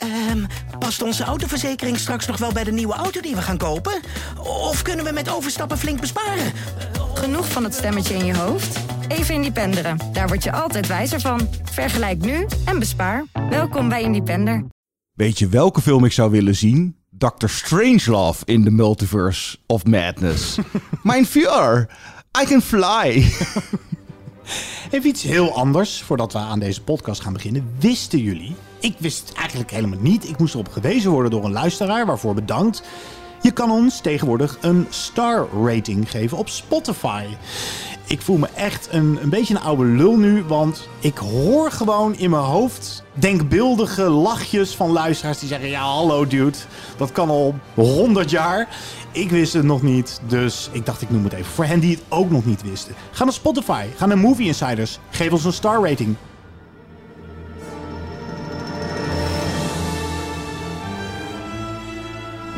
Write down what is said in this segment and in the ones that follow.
Ehm, past onze autoverzekering straks nog wel bij de nieuwe auto die we gaan kopen? Of kunnen we met overstappen flink besparen? Genoeg van het stemmetje in je hoofd? Even Independeren. Daar word je altijd wijzer van. Vergelijk nu en bespaar. Welkom bij Independer. Weet je welke film ik zou willen zien? Dr. Strangelove in the Multiverse of Madness. Mijn VR. I can fly. Even iets heel anders voordat we aan deze podcast gaan beginnen. Wisten jullie? Ik wist het eigenlijk helemaal niet. Ik moest erop gewezen worden door een luisteraar, waarvoor bedankt. Je kan ons tegenwoordig een star rating geven op Spotify. Ik voel me echt een, een beetje een oude lul nu, want ik hoor gewoon in mijn hoofd denkbeeldige lachjes van luisteraars die zeggen: Ja, hallo dude, dat kan al 100 jaar. Ik wist het nog niet, dus ik dacht ik noem het even. Voor hen die het ook nog niet wisten. Ga naar Spotify, ga naar Movie Insiders, geef ons een star rating.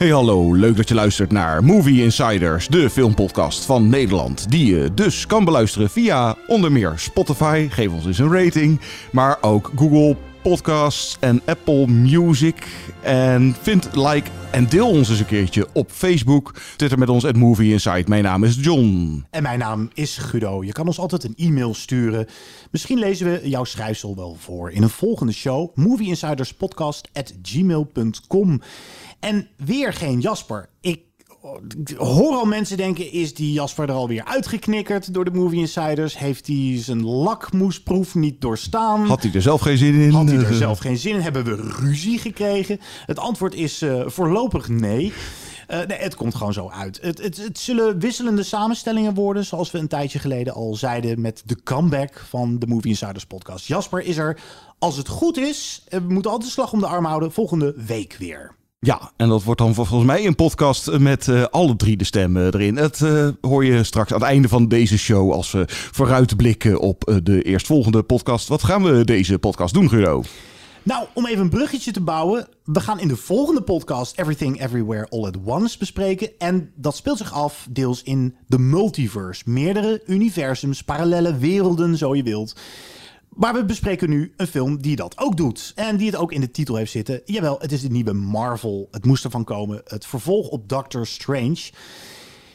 Hey hallo, leuk dat je luistert naar Movie Insiders, de filmpodcast van Nederland. Die je dus kan beluisteren via onder meer Spotify, geef ons eens een rating. Maar ook Google Podcasts en Apple Music. En vind, like en deel ons eens een keertje op Facebook. Twitter met ons at Movie Inside. Mijn naam is John. En mijn naam is Guido. Je kan ons altijd een e-mail sturen. Misschien lezen we jouw schrijfsel wel voor in een volgende show. movieinsiderspodcast.gmail.com En weer geen Jasper. Ik hoor al mensen denken, is die Jasper er alweer uitgeknikkerd door de Movie Insiders? Heeft hij zijn lakmoesproef niet doorstaan? Had hij er zelf geen zin in? Had hij er zelf geen zin in? Hebben we ruzie gekregen? Het antwoord is eh, voorlopig nee. Eh, nee, het komt gewoon zo uit. Het, het, het zullen wisselende samenstellingen worden, zoals we een tijdje geleden al zeiden met de comeback van de Movie Insiders podcast. Jasper is er, als het goed is, eh, we moeten altijd slag om de arm houden, volgende week weer. Ja, en dat wordt dan volgens mij een podcast met eh, alle drie de stemmen erin. Het eh, hoor je straks aan het einde van deze show als we vooruitblikken op eh, de eerstvolgende podcast. Wat gaan we deze podcast doen, Guido? Nou, om even een bruggetje te bouwen. We gaan in de volgende podcast Everything Everywhere All at Once bespreken. En dat speelt zich af deels in de multiverse. Meerdere universums, parallele werelden, zo je wilt. Maar we bespreken nu een film die dat ook doet. En die het ook in de titel heeft zitten. Jawel, het is de nieuwe Marvel. Het moest ervan komen. Het vervolg op Doctor Strange.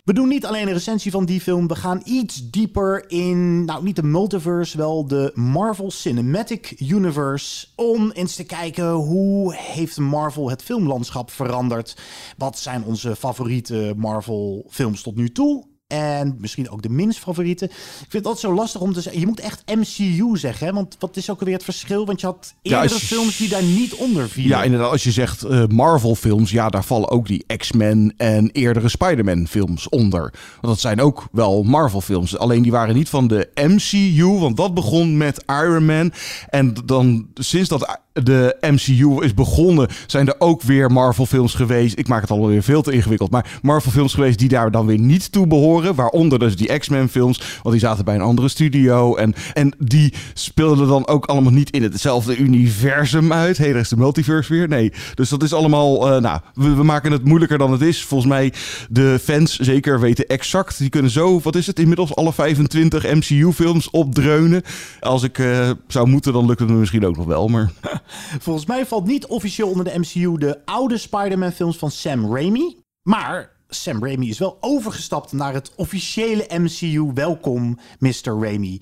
We doen niet alleen een recensie van die film. We gaan iets dieper in, nou niet de multiverse, wel de Marvel Cinematic Universe. Om eens te kijken hoe heeft Marvel het filmlandschap veranderd. Wat zijn onze favoriete Marvel films tot nu toe? En misschien ook de minst favoriete. Ik vind het altijd zo lastig om te zeggen. Je moet echt MCU zeggen. Hè? Want wat is ook alweer het verschil? Want je had Ja, je- films die daar niet onder vielen. Ja, inderdaad. Als je zegt eh, Marvel-films, ja, daar vallen ook die X-Men en eerdere Spider-Man-films onder. Want dat zijn ook wel Marvel-films. Alleen die waren niet van de MCU, want dat begon met Iron Man. En dan sinds dat de MCU is begonnen, zijn er ook weer Marvel-films geweest. Ik maak het alweer veel te ingewikkeld. Maar Marvel-films geweest die daar dan weer niet toe behoren. Waaronder dus die X-Men-films, want die zaten bij een andere studio. En, en die speelden dan ook allemaal niet in hetzelfde universum uit. Hé, daar is de multiverse weer. Nee, dus dat is allemaal... eh, nou, we, we maken het moeilijker dan het is. Volgens mij, de fans zeker weten exact. Die kunnen zo, wat is het, inmiddels alle 25 MCU-films opdreunen. Als ik eh, zou moeten, dan lukt het me misschien ook nog wel. Maar Volgens mij valt niet officieel onder de MCU de oude Spider-Man films van Sam Raimi. Maar Sam Raimi is wel overgestapt naar het officiële MCU. Welkom, Mr. Raimi.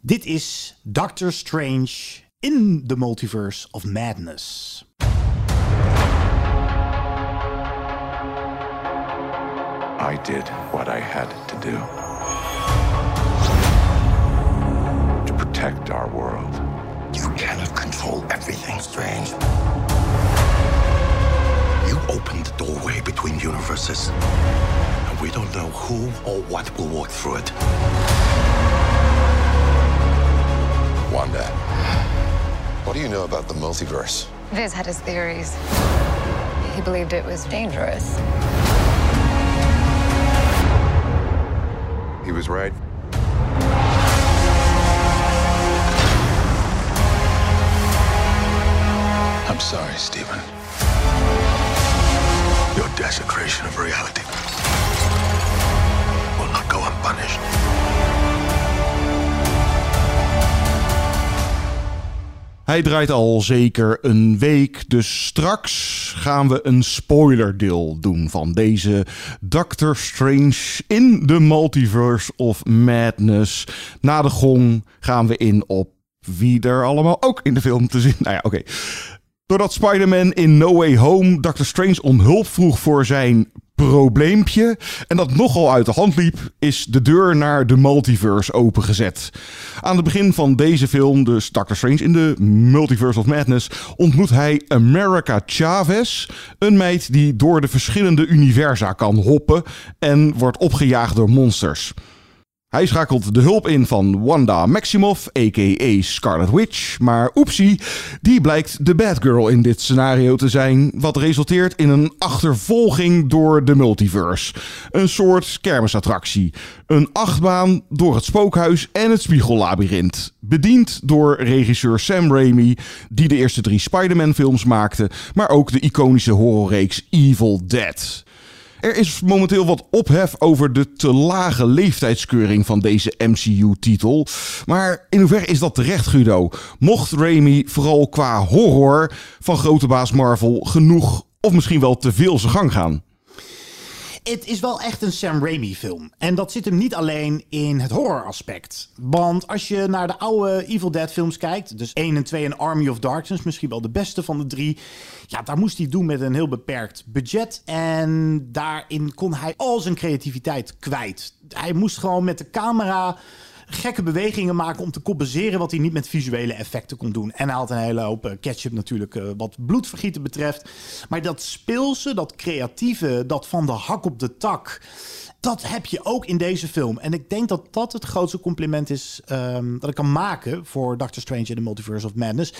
Dit is Doctor Strange in the Multiverse of Madness. I did what I had to do to protect our world. You cannot control everything, Strange. You opened the doorway between universes, and we don't know who or what will walk through it. Wanda, what do you know about the multiverse? Viz had his theories. He believed it was dangerous. He was right. Sorry, Stephen. Your desecration of reality will not go unpunished. Hij draait al zeker een week, dus straks gaan we een spoilerdeel doen van deze Doctor Strange in the Multiverse of Madness. Na de gong gaan we in op wie er allemaal ook in de film te zien. Nou ja, oké. Doordat Spider-Man in No Way Home Doctor Strange om hulp vroeg voor zijn probleempje en dat nogal uit de hand liep, is de deur naar de multiverse opengezet. Aan het begin van deze film, dus Doctor Strange in de Multiverse of Madness, ontmoet hij America Chavez, een meid die door de verschillende universa kan hoppen en wordt opgejaagd door monsters. Hij schakelt de hulp in van Wanda Maximoff, a.k.a. Scarlet Witch. Maar oepsie, die blijkt de bad girl in dit scenario te zijn. Wat resulteert in een achtervolging door de multiverse. Een soort kermisattractie. Een achtbaan door het spookhuis en het spiegellabyrinth. Bediend door regisseur Sam Raimi, die de eerste drie Spider-Man films maakte. Maar ook de iconische horrorreeks Evil Dead. Er is momenteel wat ophef over de te lage leeftijdskeuring van deze MCU-titel. Maar in hoeverre is dat terecht, Guido? Mocht Raimi vooral qua horror van grote baas Marvel genoeg of misschien wel te veel zijn gang gaan? Het is wel echt een Sam Raimi film. En dat zit hem niet alleen in het horror aspect. Want als je naar de oude Evil Dead films kijkt, dus 1 en 2 en Army of Darkness, misschien wel de beste van de drie. Ja, daar moest hij doen met een heel beperkt budget. En daarin kon hij al zijn creativiteit kwijt. Hij moest gewoon met de camera gekke bewegingen maken om te compenseren wat hij niet met visuele effecten kon doen. En had een hele hoop eh, ketchup natuurlijk uh, wat bloedvergieten betreft. Maar dat speelse, dat creatieve, dat van de hak op de tak. Dat heb je ook in deze film. En ik denk dat dat het grootste compliment is um, dat ik kan maken voor Doctor Strange in the Multiverse of Madness.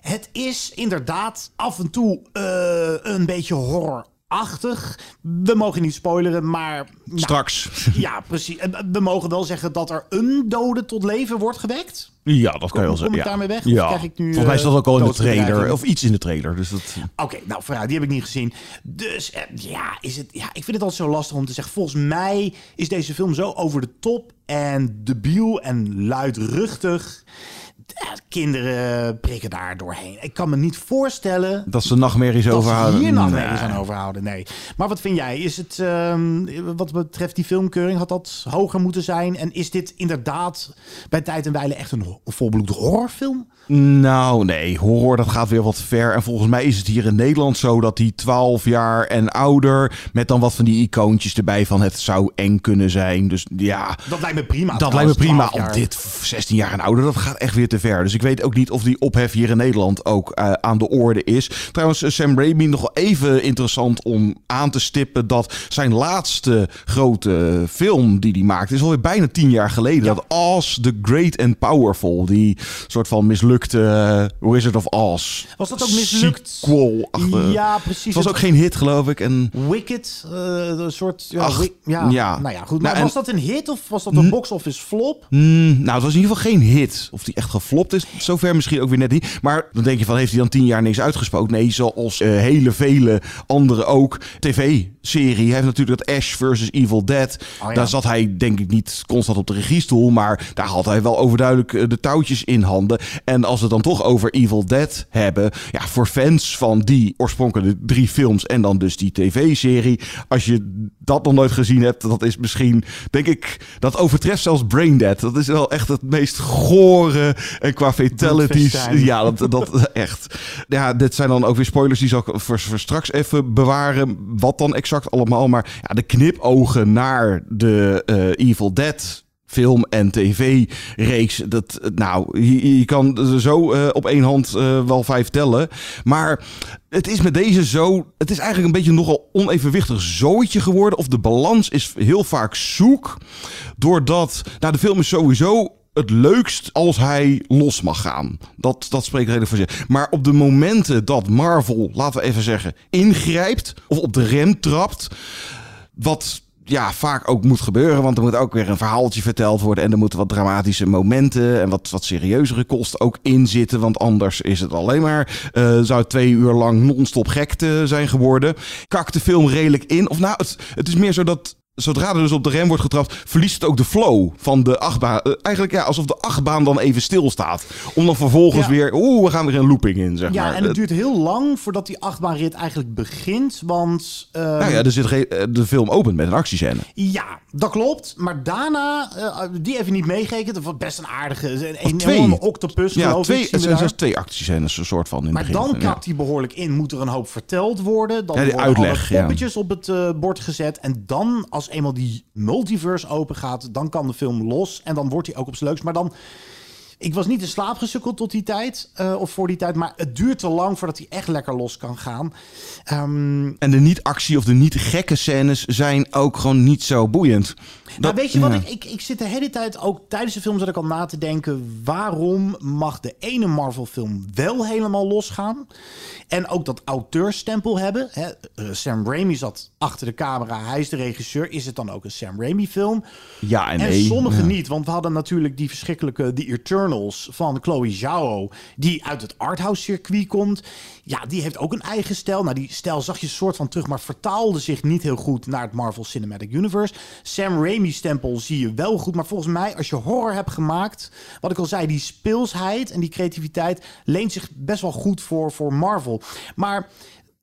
Het is inderdaad af en toe uh, een beetje horror achtig. We mogen niet spoileren, maar... Nou, Straks. Ja, precies. We mogen wel zeggen dat er een dode tot leven wordt gewekt. Ja, dat kan je wel zeggen. Kom ik ja. daarmee weg? Ja. Krijg ik nu, Volgens mij is dat ook al in de trailer. Of iets in de trailer. Dus dat... Oké, nou vooruit, die heb ik niet gezien. Dus eh, ja, is het, ja, ik vind het altijd zo lastig om te zeggen. Volgens mij is deze film zo over de top en debiel en luidruchtig. Eh, Kinderen prikken daar doorheen. Ik kan me niet voorstellen Dat ze nachtmerries dat ze overhouden. hier nachtmerries Nee. aan overhouden. Nee. Maar wat vind jij? Is het, ehm, wat betreft die filmkeuring, had dat hoger moeten zijn? En is dit inderdaad bij tijd en wijle echt een volbloed horrorfilm? Nou, nee, horror dat gaat weer wat ver. En volgens mij is het hier in Nederland zo dat die 12 jaar en ouder... met dan wat van die icoontjes erbij van het zou eng kunnen zijn. Dus ja, Dat lijkt me prima. dat lijkt me prima. 12 Op dit 16 jaar en ouder, dat gaat echt weer te ver. Dus ik weet ook niet of die ophef hier in Nederland ook eh, aan de orde is. Trouwens, eh, Sam Raimi nog even interessant om aan te stippen... dat zijn laatste grote film die hij maakte... is alweer bijna 10 jaar geleden. Dat Oz the Great and Powerful, die soort van mislukte eh, Wizard of Oz. Was dat ook mislukt? Sequel achter. Ja, precies. Het was ook geen hit, geloof ik. En Wicked, eh, een soort... Ja, Ach, ja, ja. Nou ja, goed. Nou, Maar was en- dat een hit of was dat een box-office flop? Mm, nou, het was in ieder geval geen hit. Of die echt geflopt is, zover misschien ook weer net niet. Maar dan denk je van, heeft hij dan tien jaar niks uitgesproken? Nee, zoals eh, hele vele anderen ook. TV-serie. Hij heeft natuurlijk dat Ash versus Evil Dead. Oh ja. Daar zat hij denk ik niet constant op de regiestoel. Maar daar had hij wel overduidelijk eh, de touwtjes in handen. En als we het dan toch over Evil Dead hebben. Ja, voor fans van die oorspronkelijke drie films en dan dus die tv-serie. Als je dat nog nooit gezien hebt, dat is misschien, denk ik, dat overtreft zelfs Braindead. Dat is wel echt het meest gore en qua fatalities. Ja, dat, dat echt. Ja, dit zijn dan ook weer spoilers die zal ik voor, voor straks even bewaren. Wat dan exact allemaal. Maar ja, de knipogen naar de eh, Evil Dead film en tv-reeks. Dat, nou, je, je kan zo eh, op één hand eh, wel vijf tellen. Maar het is met deze zo... Het is eigenlijk een beetje nogal onevenwichtig zooitje geworden. Of de balans is heel vaak zoek. Doordat... Nou, de film is sowieso het leukst als hij los mag gaan. Dat, dat spreekt redelijk voor zich. Maar op de momenten dat Marvel, laten we even zeggen, ingrijpt... of op de rem trapt... wat ja, vaak ook moet gebeuren. Want er moet ook weer een verhaaltje verteld worden. En er moeten wat dramatische momenten en wat, wat serieuzere kosten ook in zitten. Want anders is het alleen maar, eh, zou twee uur lang non-stop gekte zijn geworden. Kakt de film redelijk in. Of nou, het, het is meer zo dat zodra er dus op de rem wordt getrapt, verliest het ook de flow van de achtbaan. Eh, eigenlijk ja, alsof de achtbaan dan even stilstaat. Om dan vervolgens Ja. weer, oeh, we gaan weer een looping in, zeg Ja, maar. en het Eh, duurt heel lang voordat die achtbaanrit eigenlijk begint. Want ehm, nou ja, er zit eh, de film opent met een actiescène. Ja, dat klopt. Maar daarna, die even niet meegekeken. Dat was best een aardige, een enorme octopus Ja, geloof twee, ik. het zijn zelfs twee actiescènes, een soort van in Maar dan Ja. kakt hij behoorlijk in. Moet er een hoop verteld worden. Dan Ja, die worden uitleg, alle ja. poppetjes op het bord gezet. En dan, als eenmaal die multiverse open gaat, dan kan de film los. En dan wordt hij ook op zijn leukst. Maar dan... Ik was niet in slaap gesukkeld tot die tijd, eh, of voor die tijd. Maar het duurt te lang voordat hij echt lekker los kan gaan. Ehm, En de niet-actie of de niet-gekke scènes zijn ook gewoon niet zo boeiend. nou, weet je wat? Ik, ik, ik zit de hele tijd ook tijdens de film zat ik al na te denken. Waarom mag de ene Marvel film wel helemaal losgaan? En ook dat auteurstempel hebben. Hè? Eh, Sam Raimi zat achter de camera. Hij is de regisseur. Is het dan ook een Sam Raimi film? Ja en En nee. sommige Ja. niet. Want we hadden natuurlijk die verschrikkelijke The Van Chloe Zhao. Die uit het arthouse circuit komt. Ja, die heeft ook een eigen stijl. Nou, die stijl zag je soort van terug. Maar vertaalde zich niet heel goed naar het Marvel Cinematic Universe. Sam Raimi stempel zie je wel goed. Maar volgens mij, als je horror hebt gemaakt. Wat ik al zei, die speelsheid en die creativiteit leent zich best wel goed voor, voor Marvel. Maar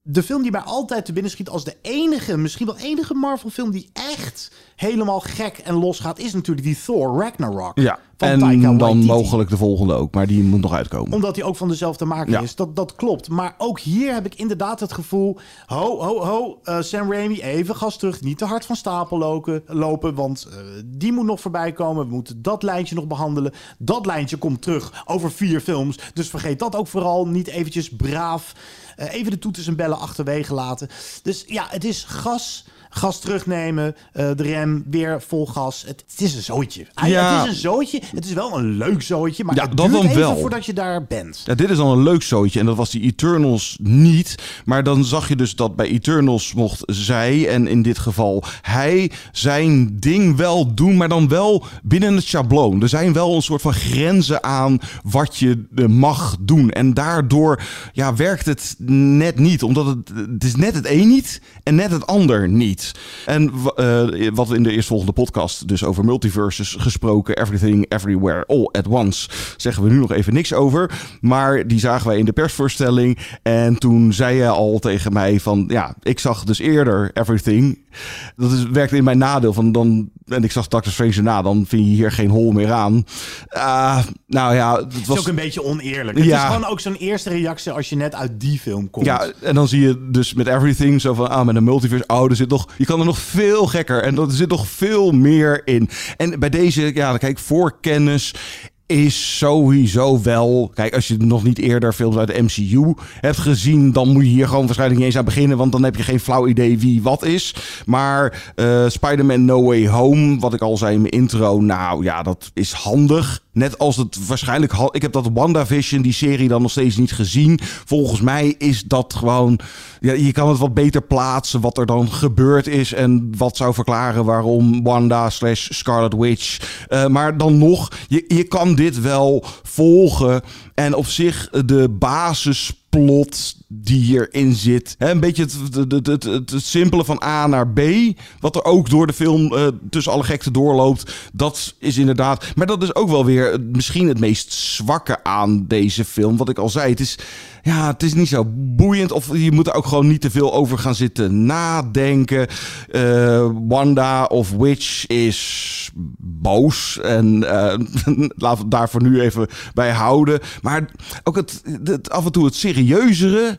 de film die mij altijd te binnen schiet als de enige, misschien wel enige Marvel film die echt helemaal gek en los gaat, is natuurlijk die Thor Ragnarok. Ja, van en Taika dan mogelijk de volgende ook. Maar die moet nog uitkomen. Omdat hij ook van dezelfde maker Ja. is. Dat, dat klopt. Maar ook hier heb ik inderdaad het gevoel... Ho, ho, ho, eh, Sam Raimi, even gas terug. Niet te hard van stapel lopen, lopen want eh, die moet nog voorbij komen. We moeten dat lijntje nog behandelen. Dat lijntje komt terug over vier films. Dus vergeet dat ook vooral niet eventjes braaf... eh, even de toeters en bellen achterwege laten. Dus ja, het is gas... Gas terugnemen, eh, de rem weer vol gas. Het, het is een zootje. Ja. Het is een zootje. Het is wel een leuk zootje, maar Ja, het dat duurt dan wel. voordat je daar bent. Ja, dit is dan een leuk zootje. En dat was die Eternals niet. Maar dan zag je dus dat bij Eternals mocht zij, en in dit geval hij, zijn ding wel doen. Maar dan wel binnen het schabloon. Er zijn wel een soort van grenzen aan wat je eh, mag doen. En daardoor ja, werkt het net niet. Omdat het, het is net het een niet en net het ander niet. En eh, wat we in de eerstvolgende podcast dus over multiverses gesproken. Everything, everywhere, all at once. Zeggen we nu nog even niks over. Maar die zagen wij in de persvoorstelling. En toen zei je al tegen mij van... Ja, ik zag dus eerder Everything. Dat is, werkte in mijn nadeel. Van dan, en ik zag Doctor Strange na. Dan vind je hier geen hol meer aan. Ah, nou ja, het Het was... is ook een beetje oneerlijk. Het Ja. is gewoon ook zo'n eerste reactie als je net uit die film komt. Ja, en dan zie je dus met Everything zo van, ah, met een multiverse, oh, er zit nog, je kan er nog veel gekker en er zit nog veel meer in. En bij deze, ja, kijk, voorkennis is sowieso wel... Kijk, als je nog niet eerder films uit de MCU hebt gezien... dan moet je hier gewoon waarschijnlijk niet eens aan beginnen... want dan heb je geen flauw idee wie wat is. Maar eh Spider-Man No Way Home, wat ik al zei in mijn intro... nou ja, dat is handig. Net als het waarschijnlijk... ha- Ik heb dat WandaVision, die serie, dan nog steeds niet gezien. Volgens mij is dat gewoon... Ja, je kan het wat beter plaatsen wat er dan gebeurd is... en wat zou verklaren waarom Wanda slash Scarlet Witch... Eh, maar dan nog, je, je kan dit wel volgen. En op zich de basisplot die hierin zit. Een beetje het, het, het, het, simpele van A naar B. Wat er ook door de film eh, tussen alle gekte doorloopt. Dat is inderdaad... Maar dat is ook wel weer misschien het meest zwakke aan deze film. Wat ik al zei, het is... Ja, het is niet zo boeiend. Of je moet er ook gewoon niet te veel over gaan zitten nadenken. Eh, Wanda of Witch is boos. En eh, laten we daar voor nu even bij houden. Maar ook het, het, af en toe het serieuzere.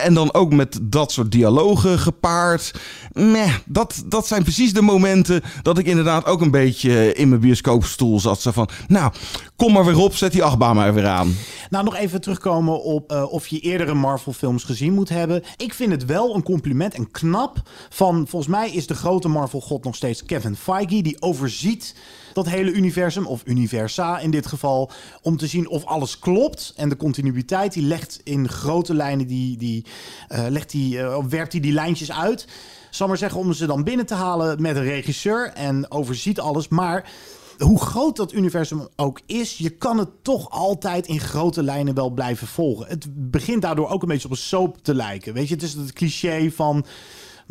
En dan ook met dat soort dialogen gepaard. Meh, dat, dat zijn precies de momenten dat ik inderdaad ook een beetje in mijn bioscoopstoel zat. Zo van, nou, kom maar weer op, zet die achtbaan maar weer aan. Nou, nog even terugkomen op eh, of je eerdere Marvel-films gezien moet hebben. Ik vind het wel een compliment en knap van... Volgens mij is de grote Marvel-god nog steeds Kevin Feige. Die overziet dat hele universum, of universa in dit geval... om te zien of alles klopt. En de continuïteit, die legt in grote lijnen die, die legt hij, eh, werpt hij die lijntjes uit. Zal maar zeggen om ze dan binnen te halen met een regisseur en overziet alles. Maar hoe groot dat universum ook is, je kan het toch altijd in grote lijnen wel blijven volgen. Het begint daardoor ook een beetje op een soap te lijken. Weet je, het is het cliché van.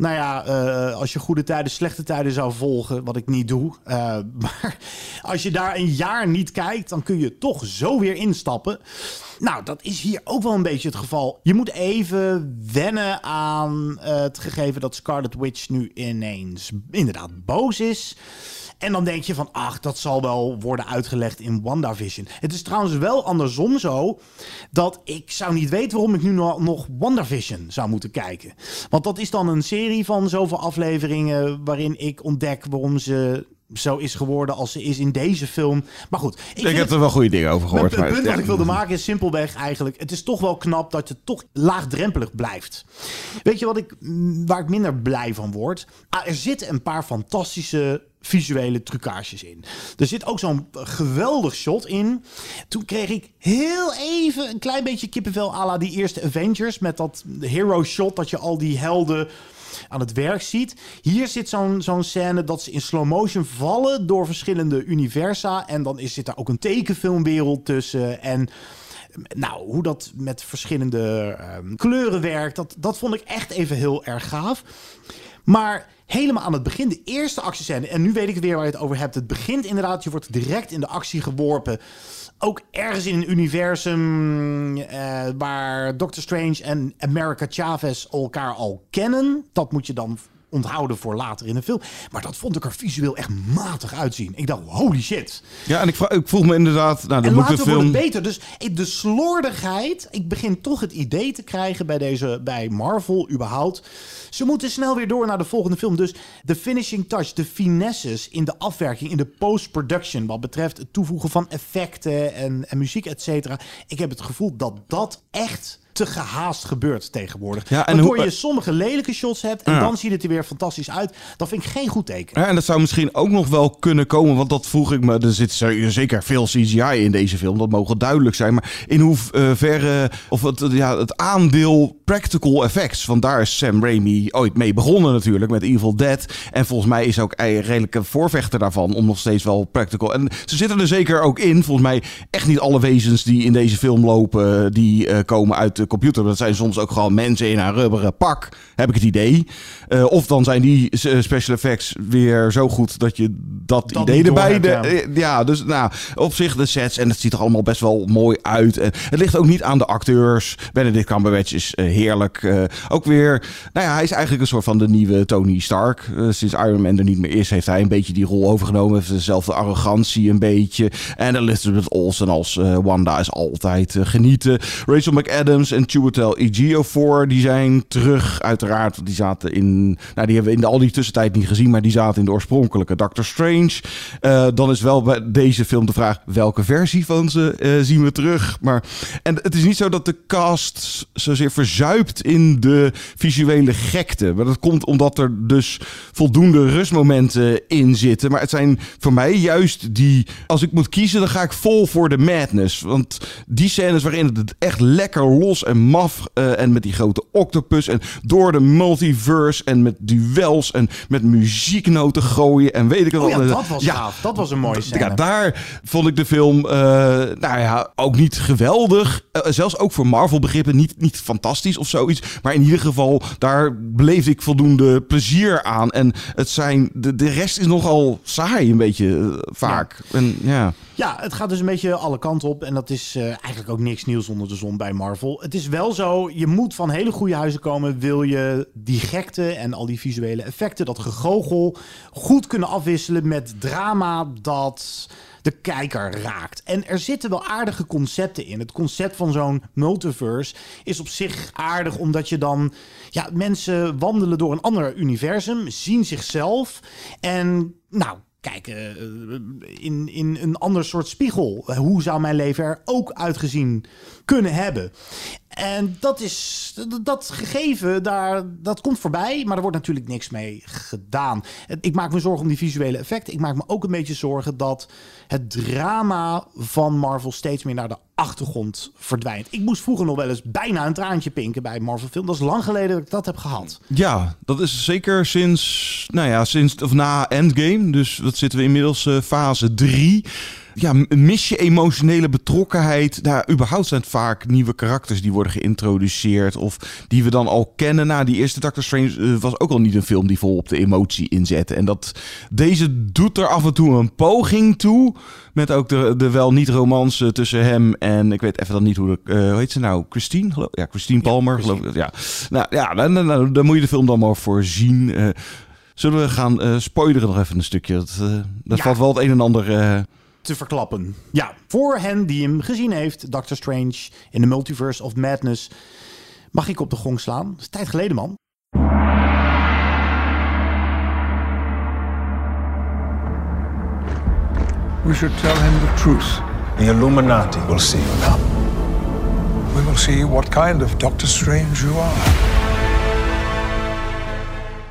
Nou ja, uh, als je goede tijden, slechte tijden zou volgen, wat ik niet doe. Uh, maar als je daar een jaar niet kijkt, dan kun je toch zo weer instappen. Nou, dat is hier ook wel een beetje het geval. Je moet even wennen aan uh, het gegeven dat Scarlet Witch nu ineens inderdaad boos is. En dan denk je van, ach, dat zal wel worden uitgelegd in WandaVision. Het is trouwens wel andersom zo dat ik zou niet weten waarom ik nu nog, WandaVision zou moeten kijken. Want dat is dan een serie van zoveel afleveringen waarin ik ontdek waarom ze zo is geworden als ze is in deze film. Maar goed. Ik, ik heb er wel goede dingen over gehoord. Het punt wat ik wilde maken is simpelweg eigenlijk... het is toch wel knap dat je toch laagdrempelig blijft. Weet je wat ik, waar ik minder blij van word? Ah, er zitten een paar fantastische visuele trucages in. Er zit ook zo'n geweldig shot in. Toen kreeg ik heel even een klein beetje kippenvel à la die eerste Avengers... met dat hero shot dat je al die helden aan het werk ziet. Hier zit zo'n zo'n scène dat ze in slow motion vallen door verschillende universa. En dan is, zit daar ook een tekenfilmwereld tussen. En nou, hoe dat met verschillende um, kleuren werkt, dat, dat vond ik echt even heel erg gaaf. Maar helemaal aan het begin, de eerste actiescène, en nu weet ik weer waar je het over hebt. Het begint inderdaad, je wordt direct in de actie geworpen ook ergens in een universum uh, waar Doctor Strange en America Chavez elkaar al kennen. Dat moet je dan onthouden voor later in de film. Maar dat vond ik er visueel echt matig uitzien. Ik dacht, holy shit. Ja, en ik, ik vroeg me inderdaad... Nou, en later de film... wordt het beter. Dus de slordigheid... Ik begin toch het idee te krijgen bij, deze, bij Marvel überhaupt... Ze moeten snel weer door naar de volgende film. Dus de finishing touch, de finesses in de afwerking, in de post-production... wat betreft het toevoegen van effecten en, en muziek, et cetera. Ik heb het gevoel dat dat echt te gehaast gebeurt tegenwoordig. Ja, en Waardoor hoe, je sommige lelijke shots hebt en dan ziet het er weer fantastisch uit. Dat vind ik geen goed teken. Ja, en dat zou misschien ook nog wel kunnen komen, want dat vroeg ik me. Er zit zeker veel CGI in deze film, dat mogen duidelijk zijn. Maar in hoeverre, of het, ja, het aandeel practical effects, want daar is Sam Raimi ooit mee begonnen natuurlijk met Evil Dead. En volgens mij is ook een redelijke voorvechter daarvan om nog steeds wel practical. En ze zitten er zeker ook in. Volgens mij echt niet alle wezens die in deze film lopen, die uh, komen uit de computer. Dat zijn soms ook gewoon mensen in een rubberen pak, heb ik het idee. Uh, of dan zijn die special effects weer zo goed dat je dat, dat idee erbij... Hebt, ja. De, ja, dus nou, op zich de sets en het ziet er allemaal best wel mooi uit. En het ligt ook niet aan de acteurs. Benedict Cumberbatch is heerlijk. Uh, ook weer, nou ja, hij is eigenlijk een soort van de nieuwe Tony Stark. sinds Iron Man er niet meer is, heeft hij een beetje die rol overgenomen. Heeft dezelfde arrogantie een beetje. En Elizabeth Olsen als Wanda is altijd genieten. Rachel McAdams en Chiwetel Ejiofor, die zijn terug uiteraard. Die zaten in, nou die hebben we in de, al die tussentijd niet gezien, maar die zaten in de oorspronkelijke Doctor Strange. Uh, dan is wel bij deze film de vraag, welke versie van ze uh, zien we terug? Maar, en het is niet zo dat de cast zozeer verzuipt in de visuele gekte. Maar dat komt omdat er dus voldoende rustmomenten in zitten. Maar het zijn voor mij juist die, als ik moet kiezen, dan ga ik vol voor de madness. Want die scènes waarin het echt lekker los en maf uh, en met die grote octopus en door de multiverse en met duels en met muzieknoten gooien en weet ik wat. Oh ja, dat was ja, gaaf. Dat was een mooie scène. Ja, daar vond ik de film, uh, nou ja, ook niet geweldig. Uh, zelfs ook voor Marvel begrippen niet, niet fantastisch of zoiets. Maar in ieder geval, daar beleef ik voldoende plezier aan. En het zijn, de, de rest is nogal saai een beetje vaak. Ja. En, ja. Ja, het gaat dus een beetje alle kanten op. En dat is eigenlijk ook niks nieuws onder de zon bij Marvel. Het is wel zo, je moet van hele goede huizen komen. Wil je die gekte en al die visuele effecten, dat gegogel, goed kunnen afwisselen met drama dat de kijker raakt. En er zitten wel aardige concepten in. Het concept van zo'n multiverse is op zich aardig, omdat je dan... Ja, mensen wandelen door een ander universum, zien zichzelf en... Nou, kijken in, in een ander soort spiegel. Hoe zou mijn leven er ook uitgezien kunnen hebben? En dat is dat- gegeven, daar, dat komt voorbij, maar er wordt natuurlijk niks mee gedaan. Ik maak me zorgen om die visuele effecten. Ik maak me ook een beetje zorgen dat het drama van Marvel steeds meer naar de achtergrond verdwijnt. Ik moest vroeger nog wel eens bijna een traantje pinken bij Marvel film. Dat is lang geleden dat ik dat heb gehad. Ja, dat is zeker sinds, nou ja, sinds of na Endgame. Dus wat zitten we inmiddels eh, fase 3. Ja, mis je emotionele betrokkenheid. Nou, überhaupt zijn het vaak nieuwe karakters die worden geïntroduceerd. Of die we dan al kennen. Nou, die eerste Doctor Strange eh, was ook al niet een film die vol op de emotie inzette. En dat, deze doet er af en toe een poging toe. Met ook de, de wel niet romance tussen hem en ik weet even dan niet hoe de, eh, hoe heet ze nou? Christine? Geloof, ja, Christine Palmer. geloof ik. Ja, nou ja, dan, dan, dan, dan moet je de film dan maar voor zien. Eh, zullen we gaan spoileren nog even een stukje? Dat, dat Ja. valt wel het een en ander. Te verklappen. Ja, voor hen die hem gezien heeft, Doctor Strange in the Multiverse of Madness, mag ik op de gong slaan. Dat is tijd geleden, man. We should tell him the truth. The Illuminati will see you now. We will see what kind of Doctor Strange you are.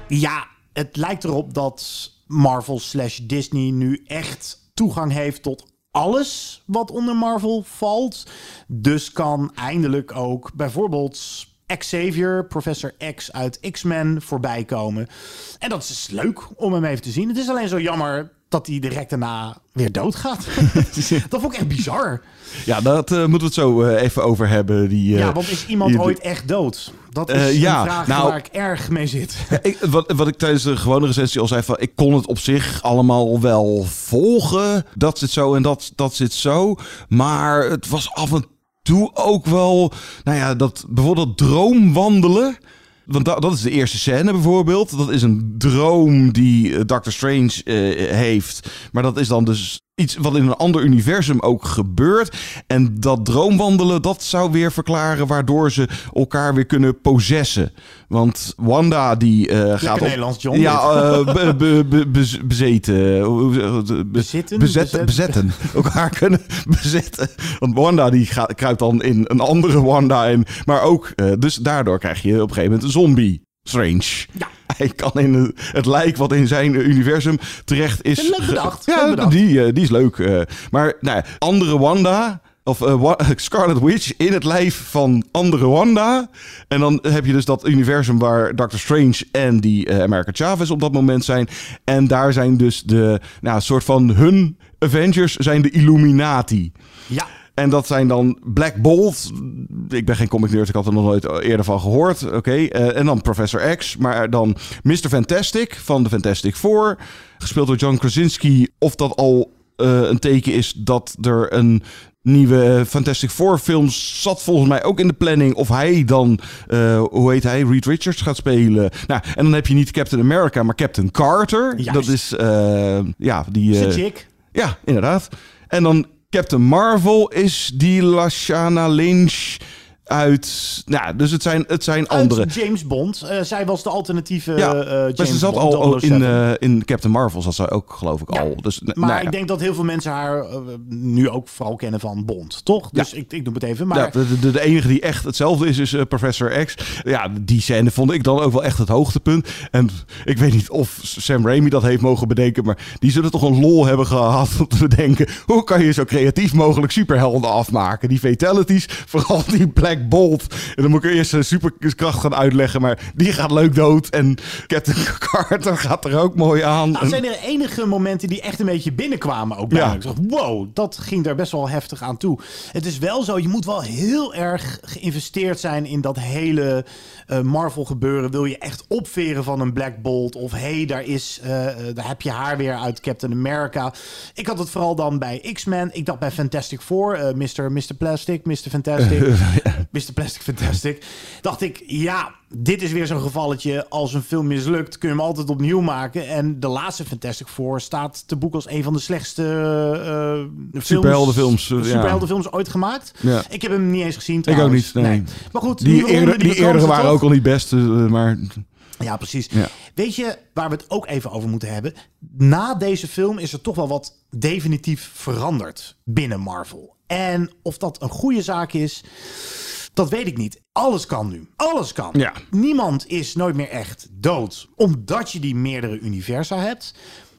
Ja, het lijkt erop dat Marvel slash Disney nu echt toegang heeft tot alles wat onder Marvel valt. Dus kan eindelijk ook bijvoorbeeld Xavier, Professor X uit X-Men voorbij komen. En dat is dus leuk om hem even te zien. Het is alleen zo jammer dat hij direct daarna weer doodgaat. dat vond ik echt bizar. ja, dat eh, moeten we het zo eh, even over hebben. Die, eh, ja, want is iemand die- ooit echt dood? Dat is Eh, een ja, vraag nou- waar ik erg mee zit. Ik, wat, wat ik tijdens de gewone recensie al zei, van, ik kon het op zich allemaal wel volgen. Dat zit zo en dat, dat zit zo. Maar het was af en toe ook wel, nou ja, dat bijvoorbeeld droomwandelen. Want da- dat is de eerste scène bijvoorbeeld. Dat is een droom die eh, Doctor Strange eh, heeft. Maar dat is dan dus iets wat in een ander universum ook gebeurt. En dat droomwandelen, dat zou weer verklaren waardoor ze elkaar weer kunnen possessen. Want Wanda die eh, gaat op... Nederlands, John, Ja, be- be- be- bez- bezeten. Bezitten? Bezetten, Bezet- bezetten. Elkaar kunnen bezetten. Want Wanda die gaat, kruipt dan in een andere Wanda in. Maar ook, eh, dus daardoor krijg je op een gegeven moment een zombie. Strange. Ja. Hij kan in het, het lijk wat in zijn universum terecht is. Leuk bedacht, Ja, leuk bedacht. Die, eh, die is leuk. eh. maar nou, ja, andere Wanda. Of eh, Scarlet Witch in het lijf van andere Wanda. En dan heb je dus dat universum waar Doctor Strange en die eh, America Chavez op dat moment zijn. En daar zijn dus de, nou, soort van hun Avengers zijn de Illuminati. Ja. En dat zijn dan Black Bolt. Ik ben geen comic nerd, ik had er nog nooit eerder van gehoord. Oké. eh, en dan Professor X. Maar dan Mr. Fantastic van de Fantastic Four. Gespeeld door John Krasinski. Of dat al eh, een teken is dat er een nieuwe Fantastic Four film zat volgens mij ook in de planning. Of hij dan, eh, hoe heet hij, Reed Richards gaat spelen. Nou, en dan heb je niet Captain America, maar Captain Carter. Juist. Dat is, ja, die... Ja, inderdaad. En dan Captain Marvel is die Lashana Lynch uit... Nou, dus het zijn, het zijn andere. Uit James Bond. Eh, zij was de alternatieve Ja, eh, James maar ze zat Bond, al in, 007. eh, in Captain Marvel, zat ze ook geloof ik al. Dus, Maar nou ja. ik denk dat heel veel mensen haar nu ook vooral kennen van Bond, toch? Dus ik, ik doe het even. Maar Ja, de, de, de enige die echt hetzelfde is, is Professor X. Ja, die scène vond ik dan ook wel echt het hoogtepunt. En ik weet niet of Sam Raimi dat heeft mogen bedenken, maar die zullen toch een lol hebben gehad om te bedenken. Hoe kan je zo creatief mogelijk superhelden afmaken? Die fatalities, vooral die Black Bolt. En dan moet ik eerst een superkracht gaan uitleggen, maar die gaat leuk dood. En Captain Carter gaat er ook mooi aan. Nou, zijn er enige momenten die echt een beetje binnenkwamen ook bij Ja. Ik dacht, wow, dat ging daar best wel heftig aan toe. Het is wel zo, je moet wel heel erg geïnvesteerd zijn in dat hele eh, Marvel gebeuren. Wil je echt opveren van een Black Bolt of hey, daar is, eh, eh, daar heb je haar weer uit Captain America. Ik had het vooral dan bij X-Men. Ik dacht bij Fantastic Four, eh Mr. Mr. Plastic, Mr. Fantastic, Mr. Plastic Fantastic. Dacht ik, ja, dit is weer zo'n gevalletje. Als een film mislukt, kun je hem altijd opnieuw maken. En de laatste Fantastic Four staat te boek als een van de slechtste eh films, Superheldenfilms, ja. superheldenfilms ooit gemaakt. Ja. Ik heb hem niet eens gezien Ik ook trouwens. niet, nee. Maar goed, Die, eerder, die waren ook al niet best, eh, maar... Ja, precies. Ja. Weet je waar we het ook even over moeten hebben? Na deze film is er toch wel wat definitief veranderd binnen Marvel. En of dat een goede zaak is, Dat weet ik niet. Alles kan nu. Alles kan. Ja. Niemand is nooit meer echt dood. Omdat je die meerdere universa hebt.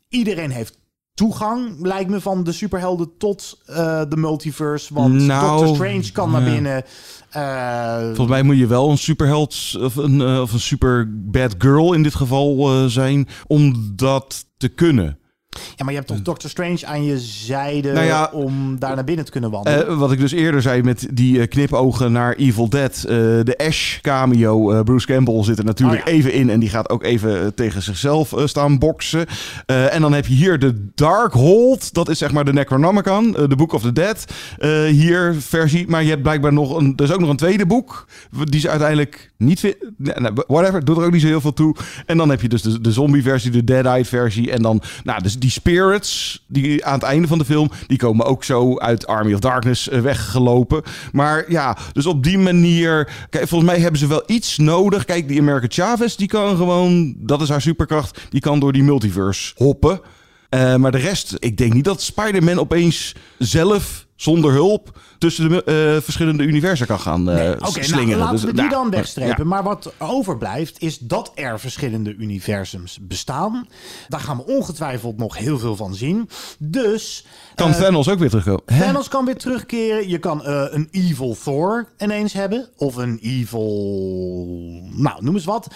Iedereen heeft toegang, lijkt me, van de superhelden tot eh, de multiverse. Want Nou, Doctor Strange kan naar ja. binnen. Eh, Volgens mij moet je wel een superheld of een, eh, of een super bad girl in dit geval zijn om dat te kunnen. Ja, maar je hebt toch Doctor Strange aan je zijde Nou ja, om daar naar binnen te kunnen wandelen. Eh, wat ik dus eerder zei met die eh, knipogen naar Evil Dead. eh, de Ash cameo. eh, Bruce Campbell zit er natuurlijk Oh ja. even in. En die gaat ook even eh, tegen zichzelf eh, staan boksen. Eh, en dan heb je hier de Darkhold. Dat is zeg maar de Necronomicon. eh, de Book of the Dead. eh, hier versie. Maar je hebt blijkbaar nog een... Er is ook nog een tweede boek. Die ze uiteindelijk niet vinden. whatever. Doet er ook niet zo heel veel toe. En dan heb je dus de, de zombie versie. De Dead-Eyed versie. En dan... Nou, dus die spirits. Die aan het einde van de film. Die komen ook zo uit Army of Darkness eh, weggelopen. Maar ja, dus op die manier... Kijk, volgens mij hebben ze wel iets nodig. Kijk, die America Chavez, die kan gewoon... Dat is haar superkracht. Die kan door die multiverse hoppen. Eh, maar de rest, ik denk niet dat Spider-Man opeens zelf, zonder hulp, tussen de eh, verschillende universa kan gaan eh, Nee, Oké, nou, slingeren. laten Dus, we die nou, dan wegstrepen. ja. Maar wat overblijft is dat er verschillende universums bestaan. Daar gaan we ongetwijfeld nog heel veel van zien. Dus Kan eh, Thanos ook weer terugkomen? Hè? Thanos kan weer terugkeren. Je kan een evil Thor ineens hebben. Of een evil... Nou, noem eens wat.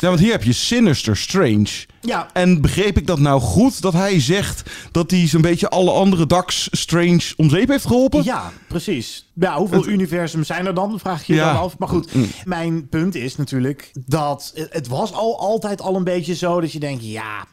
Ja, want hier heb je Sinister Strange. Ja. En begreep ik dat nou goed? Dat hij zegt dat hij zo'n beetje alle andere Dax Strange om zeep heeft geholpen? Ja, precies. Ja, hoeveel universums zijn er dan? Vraag je je Ja. dan af. Maar goed, Mm. mijn punt is natuurlijk dat het- het was al altijd al een beetje zo dat je denkt, ja,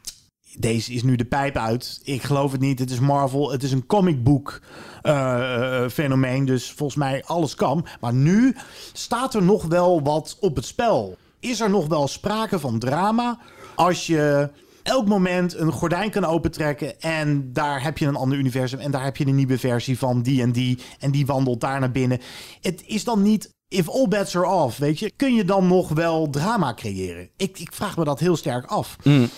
deze is nu de pijp uit. Ik geloof het niet. Het is Marvel. Het is een comic book eh, eh, fenomeen. Dus volgens mij alles kan. Maar nu staat er nog wel wat op het spel. Is er nog wel sprake van drama als je elk moment een gordijn kan opentrekken en daar heb je een ander universum en daar heb je een nieuwe versie van die en die en die wandelt daar naar binnen. Het is dan niet if all bets are off, weet je? Kun je dan nog wel drama creëren? Ik, ik vraag me dat heel sterk af. Mm.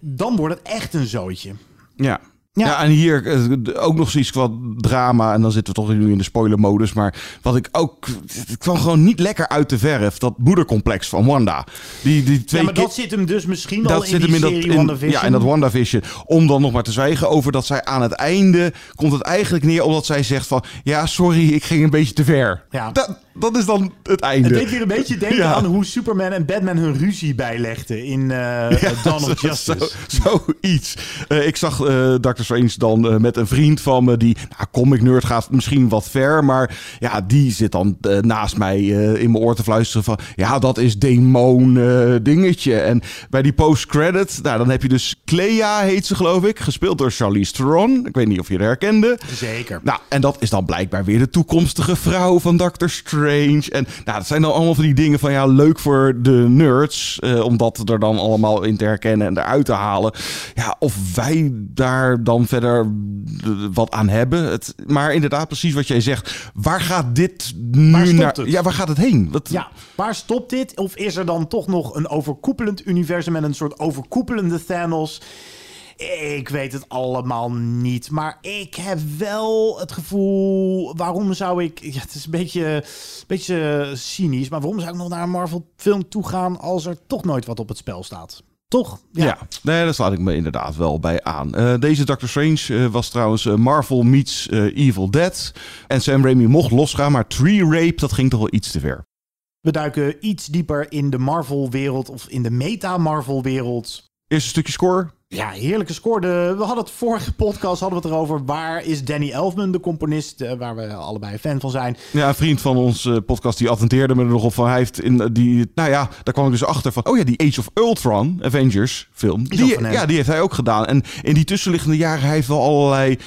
Dan wordt het echt een zootje. Ja. Ja. Ja. en hier eh, ook nog zoiets qua drama. En dan zitten we toch nu in de spoilermodus. Maar wat ik ook... Het kwam gewoon niet lekker uit de verf. Dat moedercomplex van Wanda. Die, die twee ja, maar dat zit hem dus misschien dat in zit die hem in dat, serie in, WandaVision. ja, in dat WandaVision. Om dan nog maar te zwijgen over dat zij aan het einde... komt het eigenlijk neer omdat zij zegt van... Ja, sorry, ik ging een beetje te ver. Ja. Dat, dat is dan het einde. Het deed weer een beetje denken Ja. aan hoe Superman en Batman hun ruzie bijlegden in eh Dawn of zo- Justice. Zo, zoiets. Eh, ik zag eh Dr. Strange dan met een vriend van me die, nou, comic nerd gaat misschien wat ver, maar ja, die zit dan naast mij in mijn oor te fluisteren van, ja, dat is demon dingetje. En bij die post-credit, nou, dan heb je dus Clea, heet ze geloof ik, gespeeld door Charlize Theron. Ik weet niet of je haar herkende. Zeker. Nou, en dat is dan blijkbaar weer de toekomstige vrouw van Doctor Strange. En nou, dat zijn dan allemaal van die dingen van ja, leuk voor de nerds. eh, om dat er dan allemaal in te herkennen en eruit te halen. Ja, of wij daar dan verder wat aan hebben. Het, maar inderdaad, precies wat jij zegt. Waar gaat dit nu Waar naar? het? Ja, waar gaat het heen? Wat, Ja, waar stopt dit? Of is er dan toch nog een overkoepelend universum met een soort overkoepelende Thanos? Ik weet het allemaal niet. Maar ik heb wel het gevoel. Waarom zou ik. Ja, het is een beetje, een beetje cynisch. Maar waarom zou ik nog naar een Marvel-film toe gaan. als er toch nooit wat op het spel staat? Toch? Ja. nee, daar slaat ik me inderdaad wel bij aan. Eh, deze Doctor Strange eh, was trouwens eh, Marvel meets Evil Dead. En Sam Raimi mocht losgaan, maar Tree Rape, dat ging toch wel iets te ver. We duiken iets dieper in de Marvel-wereld. of in de meta-Marvel-wereld. Eerste stukje score. Ja, heerlijke score. De- we hadden het vorige podcast hadden we het erover. Waar is Danny Elfman, de componist, eh, waar we allebei fan van zijn? Ja, een vriend van ons eh, podcast die attenteerde me er nog op van. Hij heeft in eh, die, nou ja, daar kwam ik dus achter van. Oh ja, die Age of Ultron Avengers film. Die, ja, die heeft hij ook gedaan. En in die tussenliggende jaren hij heeft wel allerlei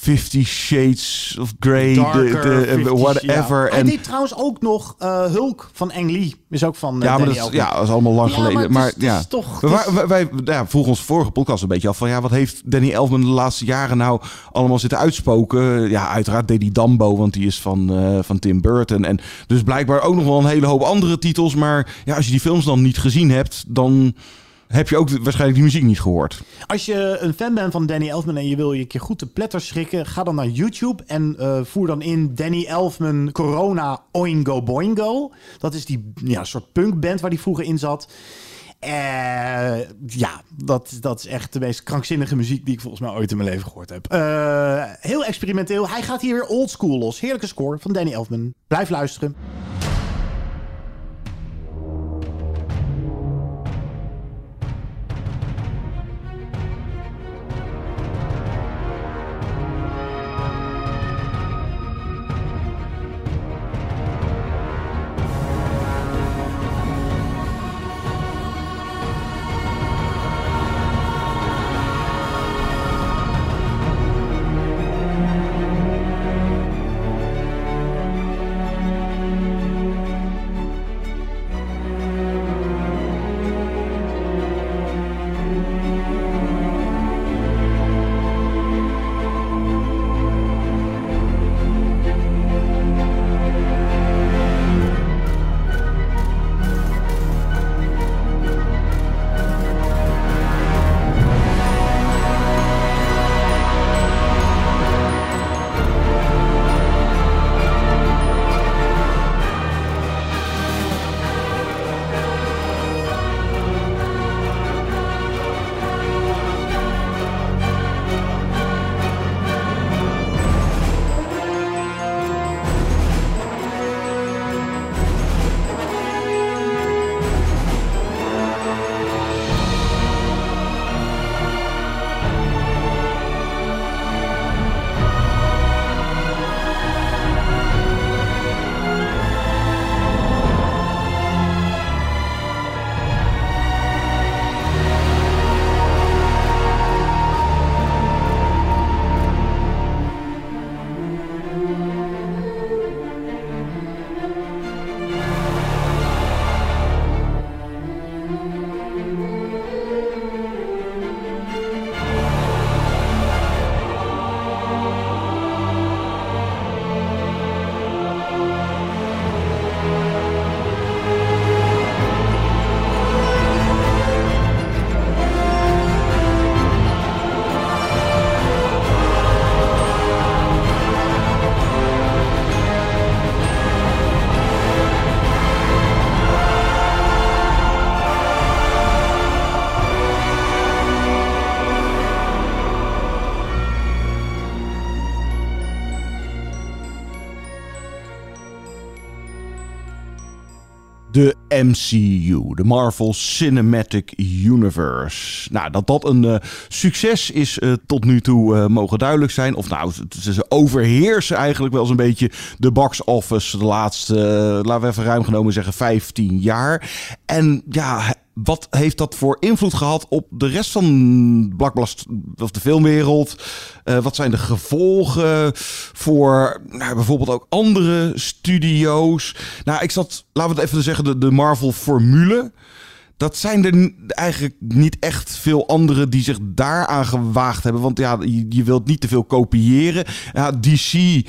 Fifty Shades of Grey, de, Darker, de, 50's, whatever. ja. Hij En deed trouwens ook nog eh, Hulk van Ang Lee. Is ook van eh, ja, maar Danny dat, is- ja, dat is allemaal lang Ja, geleden. maar is- ja, is toch- wij, wij ja, vroegen ons vorige podcast een beetje af van ja, wat heeft Danny Elfman de laatste jaren nou allemaal zitten uitspoken? Ja, uiteraard deed hij Dumbo, want die is van, eh, van Tim Burton. En dus blijkbaar ook nog wel een hele hoop andere titels. Maar ja, als je die films dan niet gezien hebt, dan heb je ook waarschijnlijk die muziek niet gehoord. Als je een fan bent van Danny Elfman en je wil je een keer goed te pletter schrikken, ga dan naar YouTube en uh, voer dan in Danny Elfman Corona Oingo Boingo. Dat is die ja, soort punkband waar die vroeger in zat. Uh, ja, dat, dat is echt de meest krankzinnige muziek die ik volgens mij ooit in mijn leven gehoord heb. Uh, heel experimenteel. Hij gaat hier weer oldschool los. Heerlijke score van Danny Elfman. Blijf luisteren. MCU, de Marvel Cinematic Universe. Nou, dat dat een uh, succes is uh, tot nu toe uh, mogen duidelijk zijn. Of nou, ze, ze overheersen eigenlijk wel eens een beetje de box office de laatste, laten we even ruim genomen zeggen, 15 jaar. En ja, wat heeft dat voor invloed gehad op de rest van Blackblast of de filmwereld? Uh, wat zijn de gevolgen voor nou, bijvoorbeeld ook andere studio's? Nou, ik zat, laten we het even zeggen, de, Marvel-formule. Dat zijn er eigenlijk niet echt veel anderen die zich daaraan gewaagd hebben. Want ja, je, je wilt niet te veel kopiëren. Ja, DC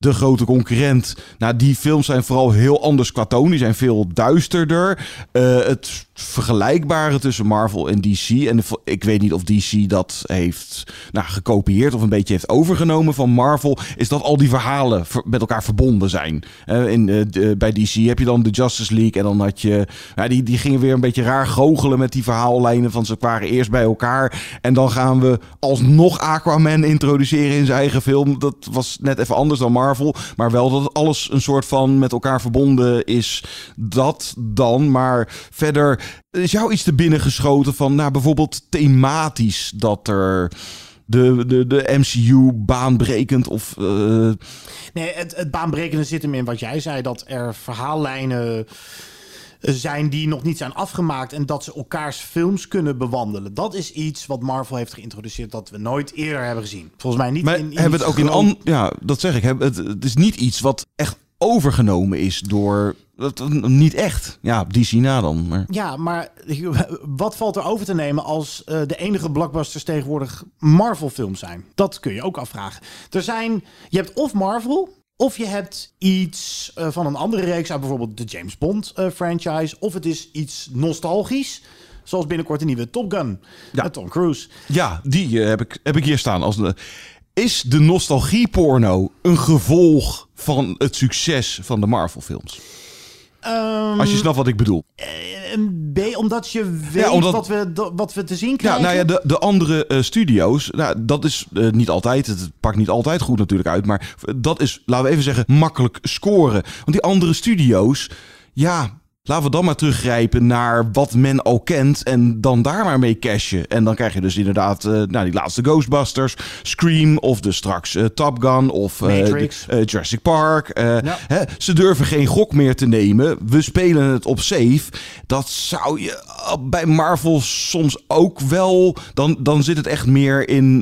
de grote concurrent. Nou, die films zijn vooral heel anders qua toon. Die zijn veel duisterder. Uh, het vergelijkbare tussen Marvel en DC. En ik weet niet of DC dat heeft nou, gekopieerd of een beetje heeft overgenomen van Marvel. Is dat al die verhalen met elkaar verbonden zijn. Uh, in, uh, bij DC heb je dan de Justice League. En dan had je. Nou, die, die gingen weer een beetje raar goochelen met die verhaallijnen. Van ze waren eerst bij elkaar. En dan gaan we alsnog Aquaman introduceren in zijn eigen film. Dat was net even anders dan Marvel. Maar wel dat alles een soort van met elkaar verbonden is. Dat dan. Maar verder is jou iets te binnen geschoten van, nou, bijvoorbeeld thematisch dat er de, de, de MCU baanbrekend of... Uh... Nee, het, het baanbrekende zit hem in wat jij zei, dat er verhaallijnen zijn die nog niet zijn afgemaakt en dat ze elkaars films kunnen bewandelen. Dat is iets wat Marvel heeft geïntroduceerd dat we nooit eerder hebben gezien. Volgens mij niet maar in, in hebben het ook in an ja, dat zeg ik. Het, het is niet iets wat echt overgenomen is door niet echt. Ja, DC na dan. Maar... Ja, maar wat valt er over te nemen als uh, de enige blockbusters tegenwoordig Marvel films zijn? Dat kun je ook afvragen. Er zijn, je hebt of Marvel, of je hebt iets uh, van een andere reeks uit bijvoorbeeld de James Bond uh, franchise. Of het is iets nostalgisch. Zoals binnenkort een nieuwe Top Gun. Met Tom Cruise. Ja, die eh, heb, ik, heb ik hier staan. Als een, is de nostalgieporno een gevolg van het succes van de Marvel-films? Ehm, Als je snapt wat ik bedoel. Een B, omdat je weet Ja, omdat- wat, we, wat we te zien Ja, krijgen. nou ja, de, de andere eh, studio's, nou, dat is eh, niet altijd, het pakt niet altijd goed natuurlijk uit, maar dat is, laten we even zeggen, makkelijk scoren. Want die andere studio's, ja, laten we dan maar teruggrijpen naar wat men al kent en dan daar maar mee cashen. En dan krijg je dus inderdaad, eh, nou, die laatste Ghostbusters, Scream of dus straks eh, Top Gun of eh, Matrix. de- Jurassic Park. Ja. hè, ze durven geen gok meer te nemen. We spelen het op safe. Dat zou je bij Marvel soms ook wel. Dan, dan zit het echt meer in